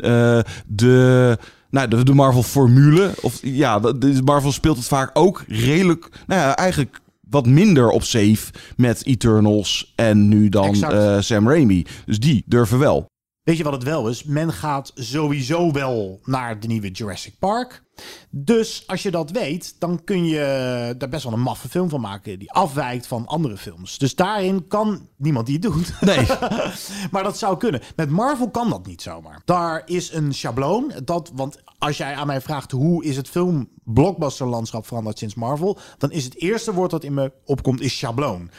de. Nou, de, de Marvel-formule. Of ja, de, de Marvel speelt het vaak ook redelijk. Nou ja, eigenlijk wat minder op safe met Eternals en nu dan eh, Sam Raimi. Dus die durven wel. Weet je wat het wel is? Men gaat sowieso wel naar de nieuwe Jurassic Park. Dus als je dat weet, dan kun je daar best wel een maffe film van maken. Die afwijkt van andere films. Dus daarin kan niemand die het doet. Nee. maar dat zou kunnen. Met Marvel kan dat niet zomaar. Daar is een schabloon. Dat, want als jij aan mij vraagt hoe is het film blockbusterlandschap veranderd sinds Marvel, dan is het eerste woord dat in me opkomt is schabloon.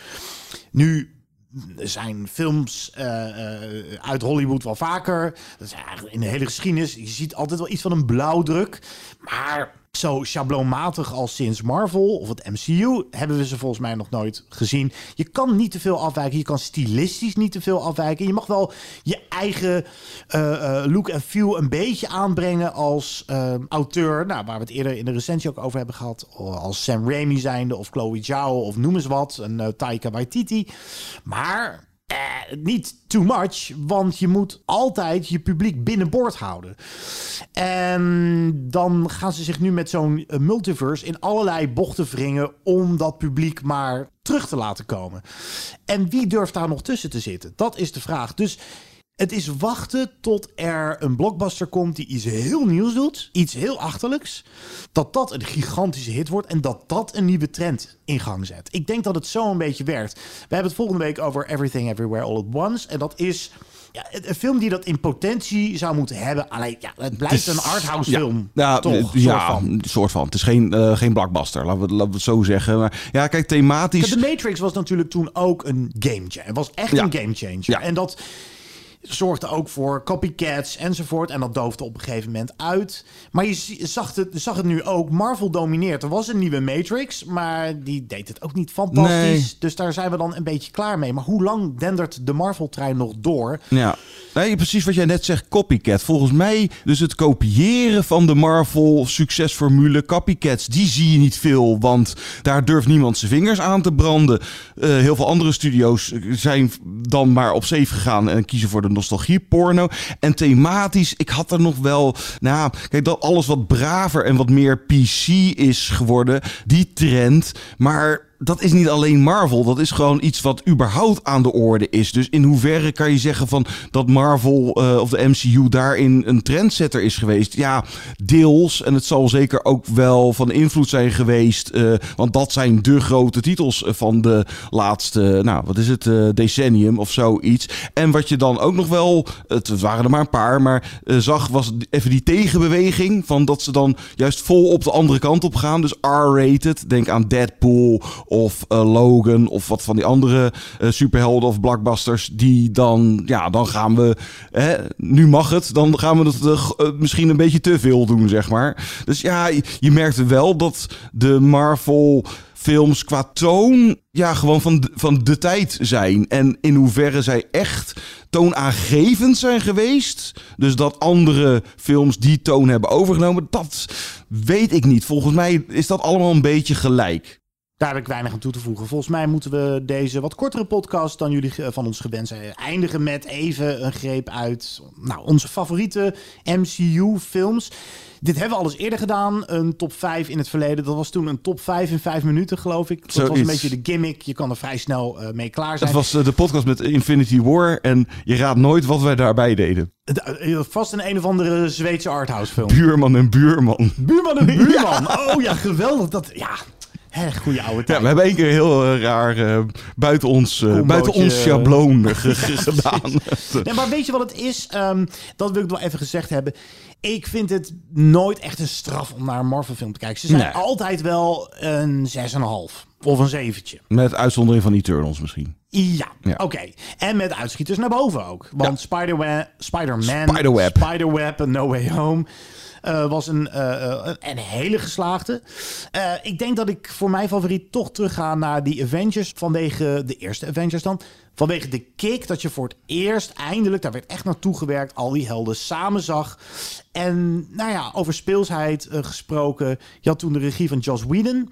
Nu er zijn films eh, eh, uit Hollywood wel vaker. Dat is eigenlijk in de hele geschiedenis. Je ziet altijd wel iets van een blauwdruk. Maar zo schabloonmatig als sinds Marvel of het MCU hebben we ze volgens mij nog nooit gezien. Je kan niet te veel afwijken. Je kan stilistisch niet te veel afwijken. Je mag wel je eigen eh, eh, look en feel een beetje aanbrengen als eh, auteur. Nou, waar we het eerder in de recensie ook over hebben gehad. Als Sam Raimi zijnde of Chloe Zhao of noem eens wat. Een Taika Waititi. Maar eh, niet too much, want je moet altijd je publiek binnenboord houden. En dan gaan ze zich nu met zo'n eh, multiverse in allerlei bochten wringen om dat publiek maar terug te laten komen. En wie durft daar nog tussen te zitten? Dat is de vraag. Dus het is wachten tot er een blockbuster komt die iets heel nieuws doet. Iets heel achterlijks. Dat dat een gigantische hit wordt en dat dat een nieuwe trend in gang zet. Ik denk dat het zo een beetje werkt. We hebben het volgende week over Everything Everywhere All at Once. En dat is ja, een film die dat in potentie zou moeten hebben. Alleen, ja, het blijft een arthouse film. Ja, toch? eh, soort ja, van. een soort van. Het is geen, eh, geen blockbuster, laten we, het- laten we het zo zeggen. Maar ja, kijk, thematisch. De Matrix was natuurlijk toen ook een game changer. Het was echt een game changer. Ja. En dat zorgde ook voor copycats enzovoort. En dat doofde op een gegeven moment uit. Maar je zag het, zag het nu ook. Marvel domineert. Er was een nieuwe Matrix, maar die deed het ook niet fantastisch. Nee. Dus daar zijn we dan een beetje klaar mee. Maar hoe lang dendert de Marvel-trein nog door? Ja. Nee, precies wat jij net zegt, copycat. Volgens mij, dus het kopiëren van de Marvel succesformule, copycats, die zie je niet veel, want daar durft niemand zijn vingers aan te branden. Eh, heel veel andere studio's zijn dan maar op safe gegaan en kiezen voor de nostalgieporno. En thematisch, ik had er nog wel, nou, kijk, dat alles wat braver en wat meer PC is geworden, die trend, maar dat is niet alleen Marvel. Dat is gewoon iets wat überhaupt aan de orde is. Dus in hoeverre kan je zeggen van dat Marvel eh, of de MCU daarin een trendsetter is geweest? Ja, deels. En het zal zeker ook wel van invloed zijn geweest. eh, want dat zijn de grote titels van de laatste, nou wat is het, eh, decennium of zoiets. En wat je dan ook nog wel, het waren er maar een paar, maar eh, zag was even die tegenbeweging. Van dat ze dan juist vol op de andere kant op gaan. Dus R-rated. Denk aan Deadpool of eh, Logan of wat van die andere eh, superhelden of blockbusters. Die dan, ja, dan gaan we, hè, nu mag het, dan gaan we het eh, misschien een beetje te veel doen, zeg maar. Dus ja, je, je merkte wel dat de Marvel films qua toon ja, gewoon van van de tijd zijn. En in hoeverre zij echt toonaangevend zijn geweest. Dus dat andere films die toon hebben overgenomen, dat weet ik niet. Volgens mij is dat allemaal een beetje gelijk. Daar heb ik weinig aan toe te voegen. Volgens mij moeten we deze wat kortere podcast dan jullie eh, van ons gewend zijn eindigen met even een greep uit nou, onze favoriete MCU-films. Dit hebben we al eens eerder gedaan. Een top 5 in het verleden. Dat was toen een top 5 in 5 minuten, geloof ik. Dat was een beetje de gimmick. Je kan er vrij snel eh, mee klaar zijn. Het was eh, de podcast met Infinity War en je raadt nooit wat wij daarbij deden. De- Vast een een of andere Zweedse arthouse film. Buurman en buurman. Buurman en buurman. Oh ja, geweldig. Dat, ja. Hè, goede oude Ja, tijd. we hebben één keer heel eh, raar eh, buiten, ons, eh, buiten ons schabloon ge- ge- gedaan. Nee, maar weet je wat het is? Ehm, dat wil ik wel even gezegd hebben. Ik vind het nooit echt een straf om naar een Marvel film te kijken. Ze zijn Nee. altijd wel een 6,5 of een zeventje. Met uitzondering van Eternals misschien. Ja, Ja. oké. En met uitschieters naar boven ook. Want Spider-Man, Spider-Man, Spiderweb. Spiderweb No Way Home was een, eh, eh, een hele geslaagde. Eh, ik denk dat ik voor mijn favoriet toch terugga naar die Avengers vanwege de eerste Avengers dan. Vanwege de kick dat je voor het eerst eindelijk, daar werd echt naartoe gewerkt, al die helden samen zag. En nou ja, over speelsheid eh, gesproken. Je had toen de regie van Joss Whedon.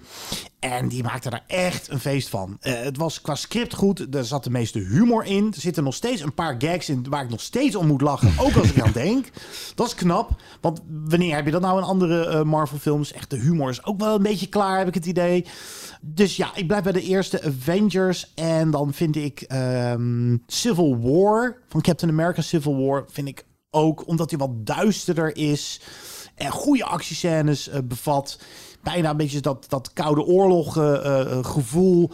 En die maakte daar echt een feest van. Eh, het was qua script goed. Er zat de meeste humor in. Er zitten nog steeds een paar gags in waar ik nog steeds om moet lachen. Ook als ik aan denk. Dat is knap. Want wanneer heb je dat nou in andere eh, Marvel films? Echt, de humor is ook wel een beetje klaar, heb ik het idee. Dus ja, ik blijf bij de eerste Avengers. En dan vind ik ehm, Civil War van Captain America Civil War... vind ik ook, omdat hij wat duisterder is... en goede actiescènes eh, bevat... Bijna een beetje dat, dat koude oorlog eh, eh, gevoel.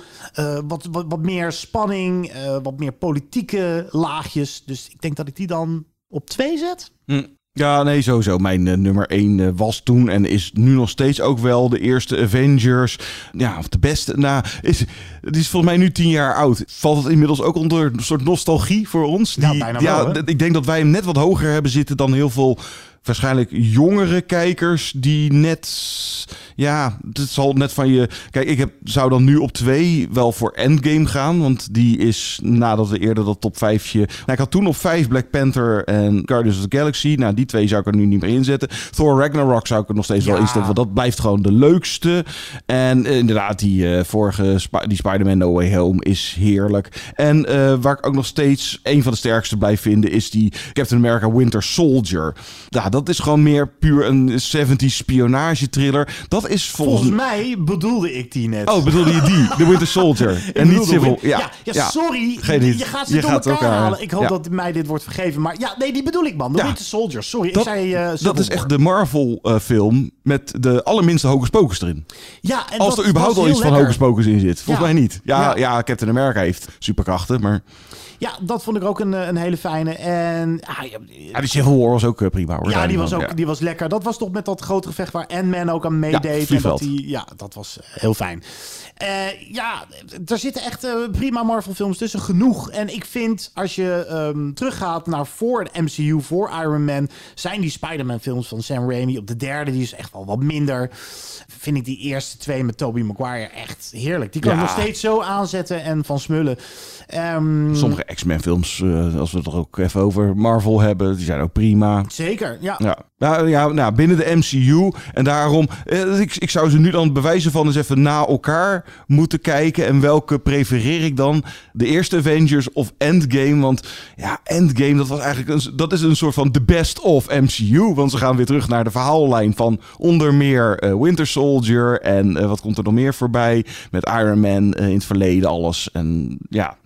wat, wat, wat meer spanning, wat meer politieke laagjes. Dus ik denk dat ik die dan op twee zet. Hm. Ja, nee, sowieso. Mijn eh, nummer 1 was toen en is nu nog steeds ook wel de eerste Avengers. Ja, of de beste. Nou, is, het is volgens mij nu tien jaar oud. Valt het inmiddels ook onder een soort nostalgie voor ons? Ja, bijna wel, hè? d- Ik denk dat wij hem net wat hoger hebben zitten dan heel veel waarschijnlijk jongere kijkers die net, ja, het zal net van je. Kijk, ik heb, zou dan nu op twee wel voor Endgame gaan, want die is nadat we eerder dat top 5 Nou, ik had toen op vijf Black Panther en Guardians of the Galaxy. Nou, die twee zou ik er nu niet meer inzetten. Thor Ragnarok zou ik er nog steeds wel instellen, want dat blijft gewoon de leukste. En eh, inderdaad, die eh, vorige Sp- die Spider-Man No Way Home is heerlijk. En eh, waar ik ook nog steeds een van de sterkste blijf vinden, is die Captain America Winter Soldier. Ja, dat is gewoon meer puur een 70s spionage thriller. Dat is volgens, Volgens mij bedoelde ik die net. Oh, bedoelde je die? De Winter Soldier. En niet Civil. Ja, ja, ja, sorry. Geen. Je gaat ze Je door gaat elkaar, elkaar- halen. Ik hoop dat mij dit wordt vergeven. Maar ja, nee, die bedoel ik, man. De Ja. Winter Soldier. Sorry, Dat, ik zei eh, dat is echt de Marvel-film met de allerminste hocus pocus erin. Ja, en Als dat er überhaupt al iets van hocus pocus in zit. Volgens mij niet. Ja, Ja. ja. Captain America heeft superkrachten, maar... Ja, dat vond ik ook een, eh, een hele fijne. En ah, ja, Ja, die Civil War was ook eh, prima hoor. Ja, die was ook die was lekker. Dat was toch met dat grote gevecht waar Ant-Man ook aan meedeed. en dat die, ja, dat was eh, heel fijn. Ja, er zitten echt prima Marvel films tussen. Genoeg. En ik vind, als je ehm, teruggaat naar voor het MCU, voor Iron Man... zijn die Spider-Man films van Sam Raimi op de derde... die is echt wel wat minder. Vind ik die eerste twee met Tobey Maguire echt heerlijk. Die kan Ja. nog steeds zo aanzetten en van smullen. Ehm, Sommige X-Men films, eh, als we het er ook even over Marvel hebben, die zijn ook prima. Zeker, ja. Ja, nou, ja nou, binnen de MCU. En daarom, eh, ik, ik zou ze nu dan bewijzen van eens even na elkaar moeten kijken. En welke prefereer ik dan? De eerste Avengers of Endgame? Want ja, Endgame, dat was eigenlijk een, dat is een soort van the best of MCU. Want ze gaan weer terug naar de verhaallijn van onder meer eh, Winter Soldier. En eh, wat komt er nog meer voorbij? Met Iron Man eh, in het verleden, alles. En ja,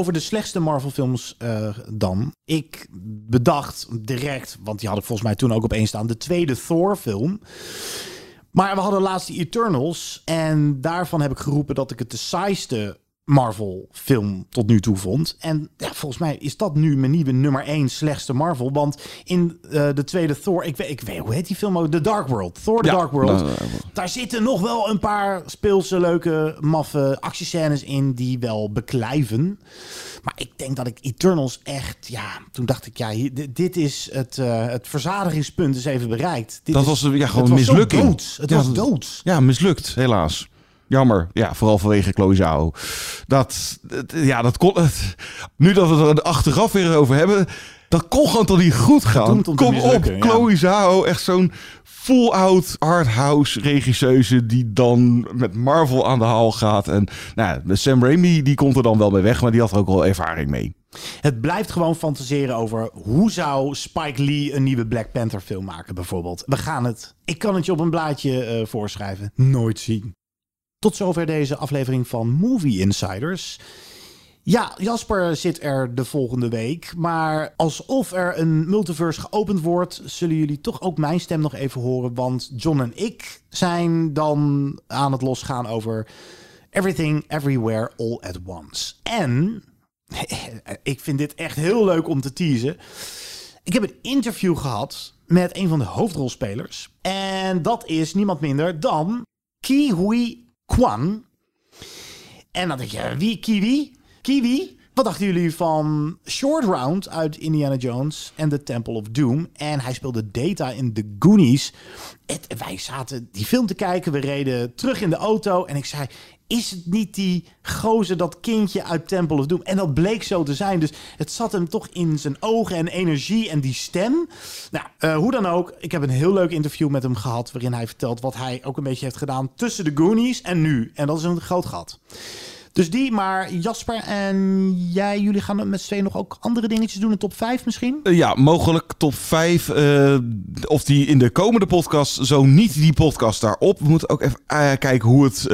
Over de slechtste Marvel-films eh, dan. Ik bedacht direct, want die had ik volgens mij toen ook op één staan, de tweede Thor-film. Maar we hadden laatst die Eternals. En daarvan heb ik geroepen dat ik het de saaiste Marvel-film tot nu toe vond. En ja, volgens mij is dat nu mijn nieuwe nummer één slechtste Marvel. Want in eh, de tweede Thor, ik weet, ik weet, hoe heet die film ook? The Dark World. Thor The Ja, Dark World. nou, Daar zitten nog wel een paar speelse, leuke, maffe actiescènes in die wel beklijven. Maar ik denk dat ik Eternals echt, ja, toen dacht ik, ja, dit, dit is het, eh, het verzadigingspunt is even bereikt. Dit dat is- was ja, gewoon het was zo mislukking. dood. Het ja, was dood. Ja, mislukt, helaas. Jammer. Ja, vooral vanwege Chloe Zhao. Dat, ja, dat kon... Het, nu dat we het er achteraf weer over hebben... Dat kon gewoon toch niet goed gaan. Kom op, ja. Chloe Zhao. Echt zo'n full-out arthouse regisseuse... die dan met Marvel aan de haal gaat. En nou, Sam Raimi die komt er dan wel mee weg... maar die had er ook wel ervaring mee. Het blijft gewoon fantaseren over hoe zou Spike Lee een nieuwe Black Panther film maken bijvoorbeeld. We gaan het, ik kan het je op een blaadje eh, voorschrijven, nooit zien. Tot zover deze aflevering van Movie Insiders. Ja, Jasper zit er de volgende week. Maar alsof er een multiverse geopend wordt, zullen jullie toch ook mijn stem nog even horen. Want John en ik zijn dan aan het losgaan over Everything, Everywhere, All at Once. En ik vind dit echt heel leuk om te teasen. Ik heb een interview gehad met een van de hoofdrolspelers. En dat is niemand minder dan Kiwi Kwan. En dan denk je, wie Kiwi? Kiwi? Wat dachten jullie van Short Round uit Indiana Jones en The Temple of Doom? En hij speelde Data in The Goonies. Wij zaten die film te kijken, we reden terug in de auto en ik zei... Is het niet die gozer, dat kindje uit Temple of Doom? En dat bleek zo te zijn. Dus het zat hem toch in zijn ogen en energie en die stem. Nou, uh, hoe dan ook. Ik heb een heel leuk interview met hem gehad. Waarin hij vertelt wat hij ook een beetje heeft gedaan tussen de Goonies en nu. En dat is een groot gat. Dus die, maar Jasper en jij, jullie gaan met z'n tweeën nog ook andere dingetjes doen. Een top 5 misschien? Uh, ja, mogelijk top 5. Uh, of die in de komende podcast, zo niet die podcast daarop. We moeten ook even uh, kijken hoe het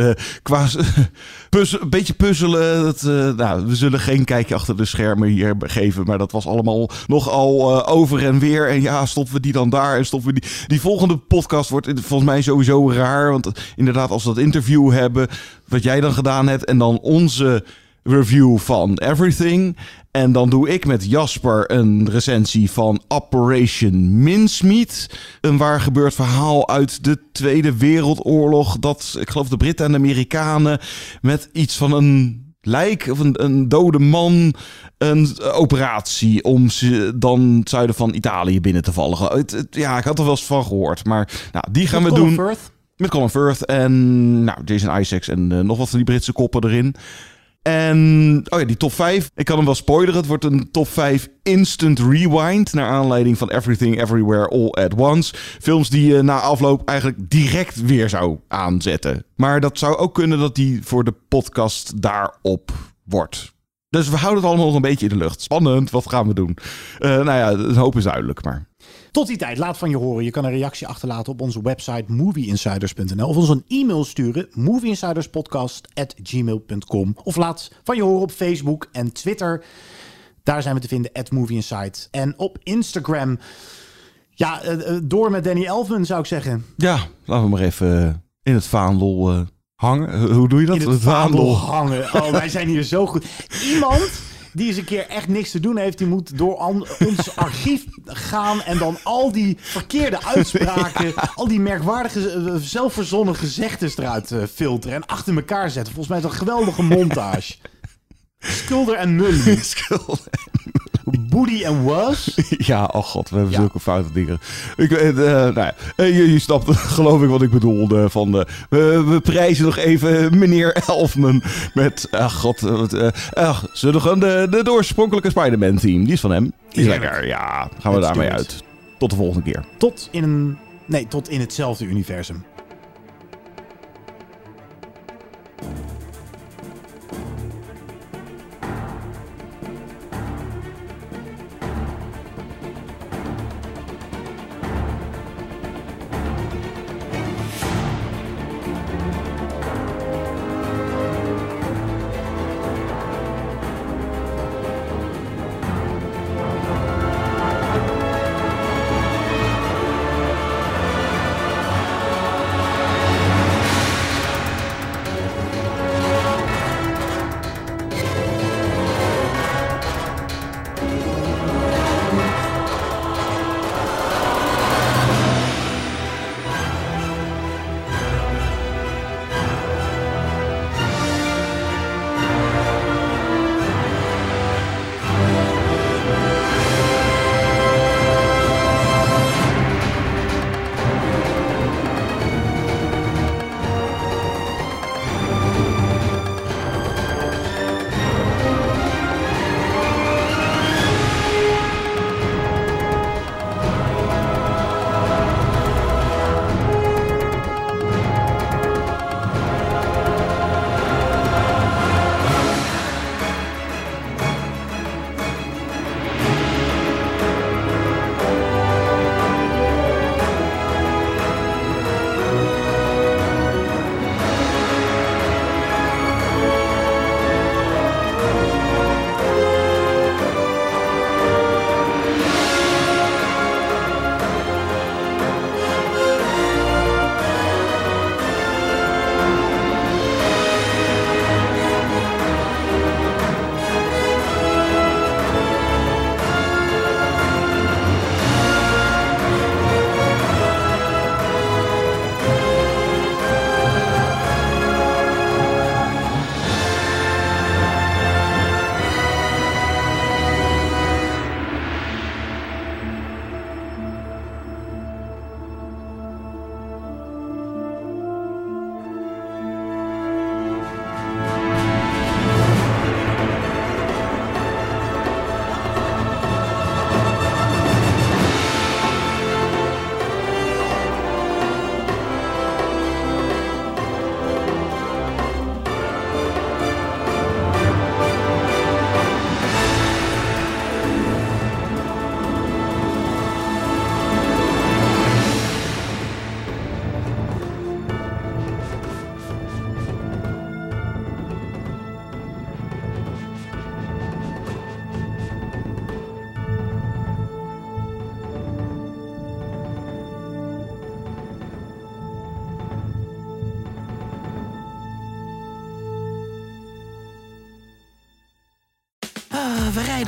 qua puzzel, een beetje puzzelen. Dat, nou, we zullen geen kijkje achter de schermen hier geven. Maar dat was allemaal nogal over en weer. En ja, stoppen we die dan daar en stoppen we die. Die volgende podcast wordt volgens mij sowieso raar. Want inderdaad, als we dat interview hebben, wat jij dan gedaan hebt. En dan onze review van Everything. En dan doe ik met Jasper een recensie van Operation Mincemeat. Een waar gebeurd verhaal uit de Tweede Wereldoorlog. Dat, ik geloof, de Britten en de Amerikanen met iets van een lijk of een, een dode man een operatie om ze dan het zuiden van Italië binnen te vallen. Het, het, ja, ik had er wel eens van gehoord. Maar nou, die gaan we doen. Met Colin Firth en nou, Jason Isaacs en eh, nog wat van die Britse koppen erin. En oh ja, die top 5. Ik kan hem wel spoileren. Het wordt een top 5 instant rewind. Naar aanleiding van Everything Everywhere All at Once. Films die je na afloop eigenlijk direct weer zou aanzetten. Maar dat zou ook kunnen dat die voor de podcast daarop wordt. Dus we houden het allemaal nog een beetje in de lucht. Spannend, wat gaan we doen? Uh, nou ja, een hoop is duidelijk, maar... Tot die tijd, laat van je horen. Je kan een reactie achterlaten op onze website movieinsiders.nl of ons een e-mail sturen movieinsiderspodcast@gmail.com of laat van je horen op Facebook en Twitter. Daar zijn we te vinden @movieinsight en op Instagram. Ja, uh, door met Danny Elfman zou ik zeggen. Ja, laten we maar even in het vaandel hangen. Hoe doe je dat? In het vaandel hangen. Oh, wij zijn hier zo goed. Iemand die eens een keer echt niks te doen heeft, die moet door ons archief gaan en dan al die verkeerde uitspraken, ja. al die merkwaardige, uh, zelfverzonnen gezegdes eruit uh, filteren en achter elkaar zetten. Volgens mij is dat een geweldige montage. Skulder en Mully. Skulder Boody en Was. Ja, oh god, we hebben ja. zulke foute dingen. Ik, uh, nou ja, je, je snapt geloof ik wat ik bedoelde. Van, uh, we, we, prijzen nog even meneer Elfman met, ach god, uh, we gewoon de, de oorspronkelijke Spider-Man team, die is van hem. Die is lekker, ja, gaan we daarmee uit. Tot de volgende keer. Tot in een, nee, tot in hetzelfde universum.